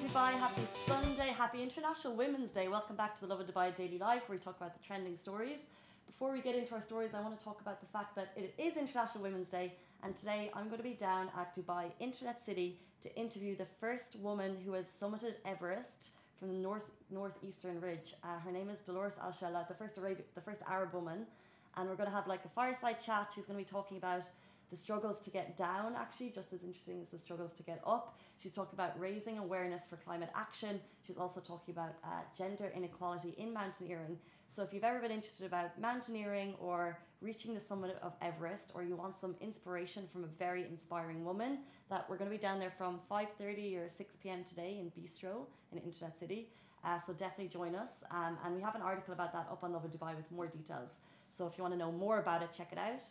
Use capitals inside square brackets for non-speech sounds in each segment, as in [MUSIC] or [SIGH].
Dubai. Happy Sunday. Happy International Women's Day. Welcome back to the Lovin Dubai Daily Live, where we talk about the trending stories. Before we get into our stories, I want to talk about the fact that it is International Women's Day, and today I'm going to be down at Dubai Internet City to interview the first woman who has summited Everest from the north northeastern ridge. Uh, her name is Dolores Al the first Arabic, the first Arab woman, and we're going to have like a fireside chat. She's going to be talking about the struggles to get down, actually, just as interesting as the struggles to get up. She's talking about raising awareness for climate action. She's also talking about uh, gender inequality in mountaineering. So, if you've ever been interested about mountaineering or reaching the summit of Everest, or you want some inspiration from a very inspiring woman, that we're going to be down there from 5:30 or 6 p.m. today in Bistro in Internet City. Uh, so definitely join us. Um, and we have an article about that up on Lovin Dubai with more details. So if you want to know more about it, check it out.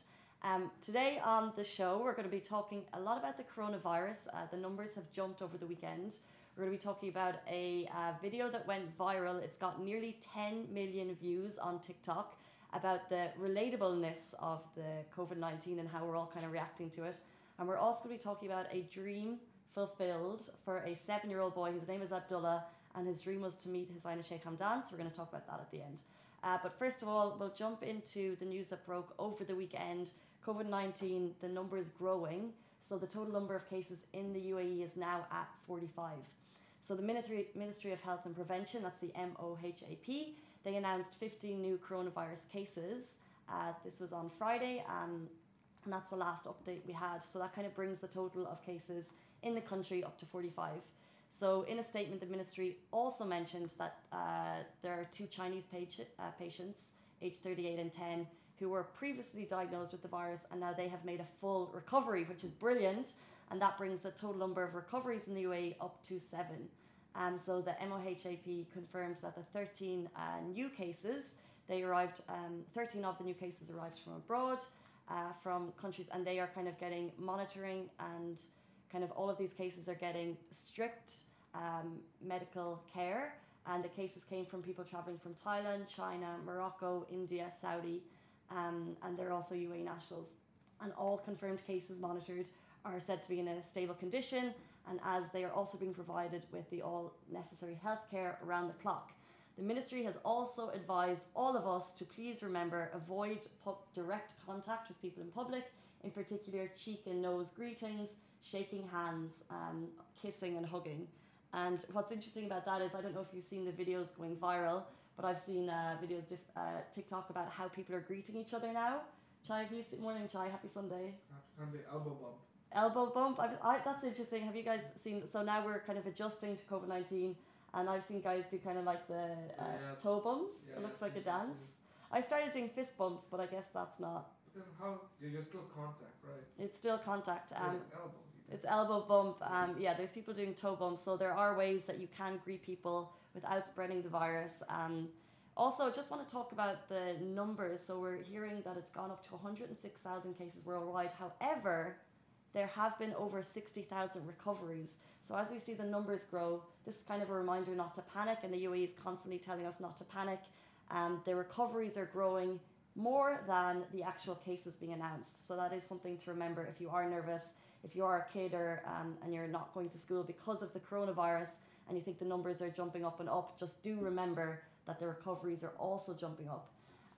Um, today on the show, we're going to be talking a lot about the coronavirus. Uh, the numbers have jumped over the weekend. We're going to be talking about a uh, video that went viral. It's got nearly 10 million views on TikTok about the relatableness of the COVID 19 and how we're all kind of reacting to it. And we're also going to be talking about a dream fulfilled for a seven year old boy. His name is Abdullah, and his dream was to meet His Highness Sheikh Hamdan. So we're going to talk about that at the end. Uh, but first of all, we'll jump into the news that broke over the weekend COVID 19, the number is growing. So the total number of cases in the UAE is now at 45. So the Ministry, Ministry of Health and Prevention, that's the MOHAP, they announced 15 new coronavirus cases. Uh, this was on Friday, and that's the last update we had. So that kind of brings the total of cases in the country up to 45. So, in a statement, the ministry also mentioned that uh, there are two Chinese patient, uh, patients, aged 38 and 10, who were previously diagnosed with the virus and now they have made a full recovery, which is brilliant. And that brings the total number of recoveries in the UAE up to seven. Um, so the MOHAP confirmed that the 13 uh, new cases, they arrived, um, 13 of the new cases arrived from abroad, uh, from countries, and they are kind of getting monitoring and kind of all of these cases are getting strict um, medical care. And the cases came from people traveling from Thailand, China, Morocco, India, Saudi, um, and they're also UAE nationals. And all confirmed cases monitored are said to be in a stable condition, and as they are also being provided with the all necessary healthcare around the clock. The ministry has also advised all of us to please remember avoid direct contact with people in public, in particular cheek and nose greetings, shaking hands, um, kissing and hugging. And what's interesting about that is I don't know if you've seen the videos going viral, but I've seen uh, videos, diff- uh, TikTok about how people are greeting each other now. Chai, have you seen morning Chai? Happy Sunday. Happy Sunday. Elbow bump. Elbow bump. I've, I, that's interesting. Have you guys seen? So now we're kind of adjusting to COVID nineteen, and I've seen guys do kind of like the uh, Yeah. toe bumps. Yeah, it looks like a dance. I started doing fist bumps, but I guess that's not. But then how's you're, you're still contact, right? It's still contact. Um, it's elbow. It's elbow bump. Um, yeah, there's people doing toe bumps. So there are ways that you can greet people without spreading the virus. Um, also, just want to talk about the numbers. So we're hearing that it's gone up to 106,000 cases worldwide. However, there have been over 60,000 recoveries. So as we see the numbers grow, this is kind of a reminder not to panic, and the UAE is constantly telling us not to panic. Um, the recoveries are growing more than the actual cases being announced. So that is something to remember if you are nervous, if you are a kid or um, and you're not going to school because of the coronavirus, and you think the numbers are jumping up and up, just do remember that the recoveries are also jumping up.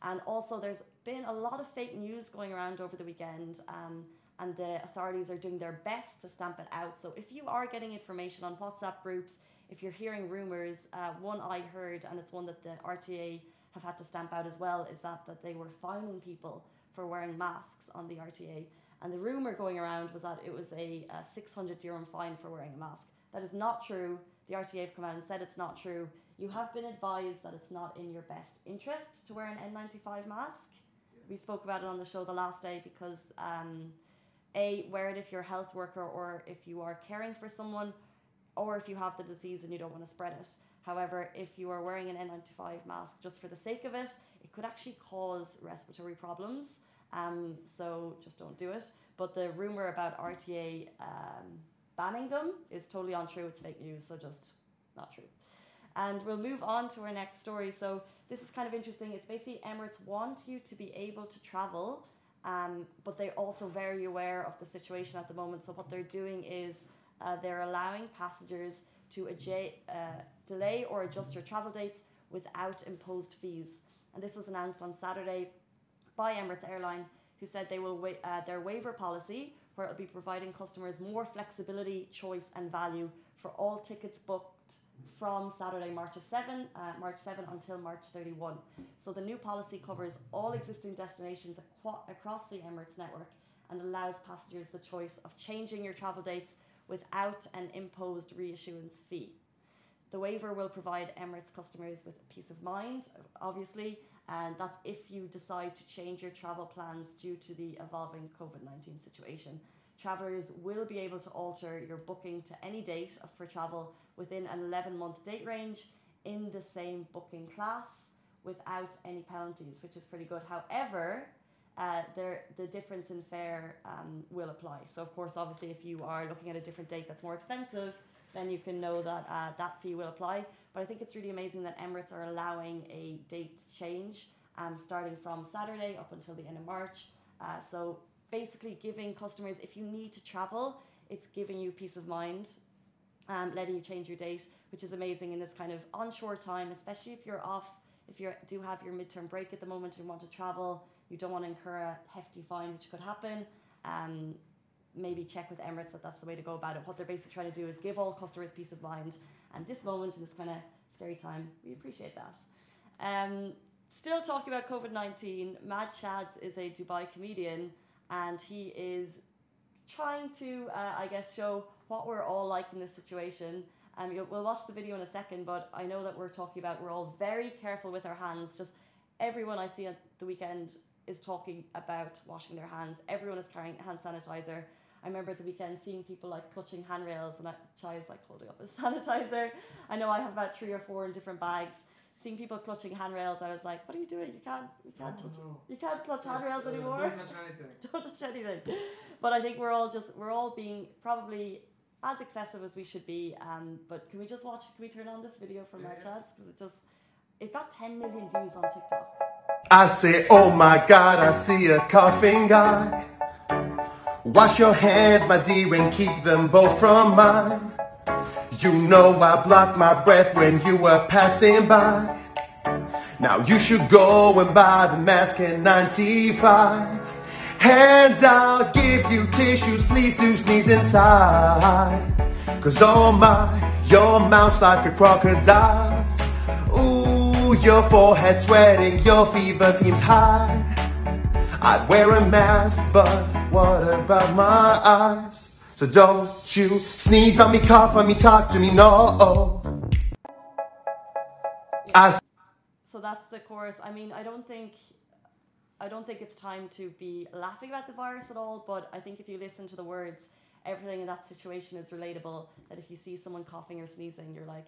And also, there's been a lot of fake news going around over the weekend, um, and the authorities are doing their best to stamp it out. So, if you are getting information on WhatsApp groups, if you're hearing rumors, uh, one I heard, and it's one that the RTA have had to stamp out as well, is that, that they were fining people for wearing masks on the RTA. And the rumor going around was that it was a, a 600 dirham fine for wearing a mask. That is not true. The RTA have come out and said it's not true. You have been advised that it's not in your best interest to wear an N95 mask. We spoke about it on the show the last day because um, a wear it if you're a health worker or if you are caring for someone or if you have the disease and you don't want to spread it. However, if you are wearing an N95 mask just for the sake of it, it could actually cause respiratory problems. Um, so just don't do it. But the rumor about RTA um, banning them is totally untrue. It's fake news, so just not true. And we'll move on to our next story. So this is kind of interesting. It's basically Emirates want you to be able to travel, um, but they're also very aware of the situation at the moment. So what they're doing is uh, they're allowing passengers to adja- uh, delay or adjust your travel dates without imposed fees. And this was announced on Saturday by Emirates Airline, who said they will wa- uh, their waiver policy, where it'll be providing customers more flexibility, choice, and value for all tickets booked from Saturday, March of 7, uh, March 7 until March 31. So the new policy covers all existing destinations aqua- across the Emirates network and allows passengers the choice of changing your travel dates without an imposed reissuance fee. The waiver will provide Emirates customers with peace of mind, obviously, and that's if you decide to change your travel plans due to the evolving COVID 19 situation. Travellers will be able to alter your booking to any date for travel within an 11 month date range in the same booking class without any penalties, which is pretty good. However, uh, there the difference in fare um, will apply. So, of course, obviously, if you are looking at a different date that's more expensive, then you can know that uh, that fee will apply. But I think it's really amazing that Emirates are allowing a date change um, starting from Saturday up until the end of March. Uh, so, basically, giving customers, if you need to travel, it's giving you peace of mind um, letting you change your date, which is amazing in this kind of onshore time, especially if you're off, if you do have your midterm break at the moment and want to travel, you don't want to incur a hefty fine, which could happen. Um, maybe check with Emirates that that's the way to go about it. What they're basically trying to do is give all customers peace of mind. And this moment in this kind of scary time, we appreciate that. Um, still talking about COVID 19, Mad Shads is a Dubai comedian and he is trying to, uh, I guess, show what we're all like in this situation. Um, we'll watch the video in a second, but I know that we're talking about we're all very careful with our hands. Just everyone I see at the weekend is talking about washing their hands. Everyone is carrying hand sanitizer. I remember at the weekend seeing people like clutching handrails and I, Chai is like holding up a [LAUGHS] sanitizer. I know I have about three or four in different bags. Seeing people clutching handrails, I was like, "What are you doing? You can't, you can't Oh, touch, no. you can't clutch Yeah, handrails uh, anymore." Don't touch anything. [LAUGHS] don't touch anything. But I think we're all just we're all being probably as excessive as we should be. Um, but can we just watch? Can we turn on this video from our Yeah. chats because it just it got 10 million views on TikTok. I say, oh my god, I see a coughing guy. Wash your hands, my dear, and keep them both from mine. You know I blocked my breath when you were passing by. Now you should go and buy the mask N95. And I'll give you tissues, please do sneeze inside. Cause oh my, your mouth's like a crocodile's. Ooh, your forehead sweating, your fever seems high. I'd wear a mask, but what about my eyes? So don't you sneeze on me, cough on me, talk to me, no. I So that's the chorus. I mean, I don't think I don't think it's time to be laughing about the virus at all, but I think if you listen to the words, everything in that situation is relatable. That if you see someone coughing or sneezing, you're like,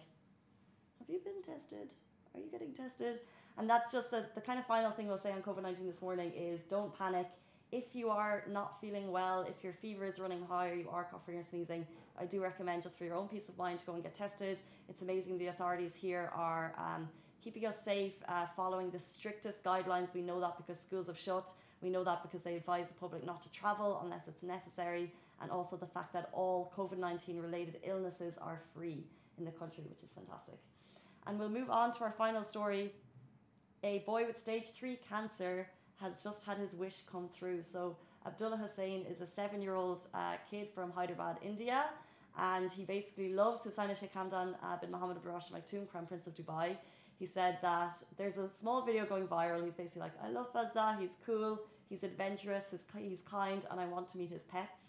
Have you been tested? Are you getting tested? And that's just the, the kind of final thing we'll say on COVID 19 this morning is don't panic. If you are not feeling well, if your fever is running high or you are coughing or sneezing, I do recommend just for your own peace of mind to go and get tested. It's amazing the authorities here are um, keeping us safe, uh, following the strictest guidelines. We know that because schools have shut. We know that because they advise the public not to travel unless it's necessary. And also the fact that all COVID 19 related illnesses are free in the country, which is fantastic. And we'll move on to our final story. A boy with stage three cancer has just had his wish come through. So, Abdullah Hussain is a seven year old uh, kid from Hyderabad, India. And he basically loves His Highness Sheikh Hamdan uh, bin Mohammed bin Rashid Maktoum, Crown Prince of Dubai. He said that there's a small video going viral. He's basically like, I love Fazza, he's cool, he's adventurous, he's, he's kind, and I want to meet his pets.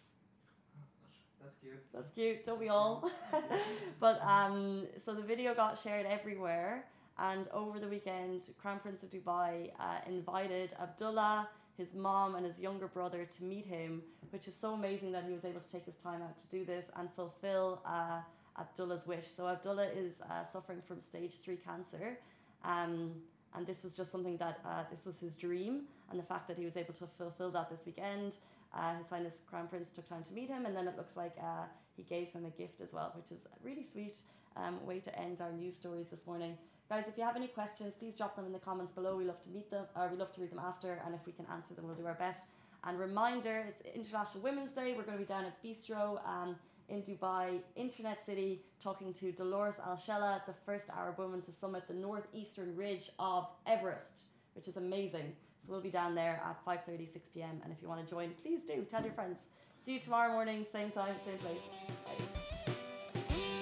That's cute. That's cute, don't we all? [LAUGHS] but um, so the video got shared everywhere, and over the weekend, Crown Prince of Dubai uh, invited Abdullah, his mom, and his younger brother to meet him, which is so amazing that he was able to take his time out to do this and fulfill uh, Abdullah's wish. So Abdullah is uh, suffering from stage three cancer. Um, and this was just something that uh, this was his dream, and the fact that he was able to fulfill that this weekend. Uh, His Highness Crown Prince took time to meet him, and then it looks like uh, he gave him a gift as well, which is a really sweet um, way to end our news stories this morning. Guys, if you have any questions, please drop them in the comments below. We love to meet them, or we love to read them after, and if we can answer them, we'll do our best. And reminder, it's International Women's Day. We're going to be down at Bistro um, in Dubai, Internet City, talking to Dolores Al Shella, the first Arab woman to summit the northeastern ridge of Everest, which is amazing. So we'll be down there at 5.30, 6 p.m. And if you want to join, please do. Tell your friends. See you tomorrow morning, same time, same place. Bye.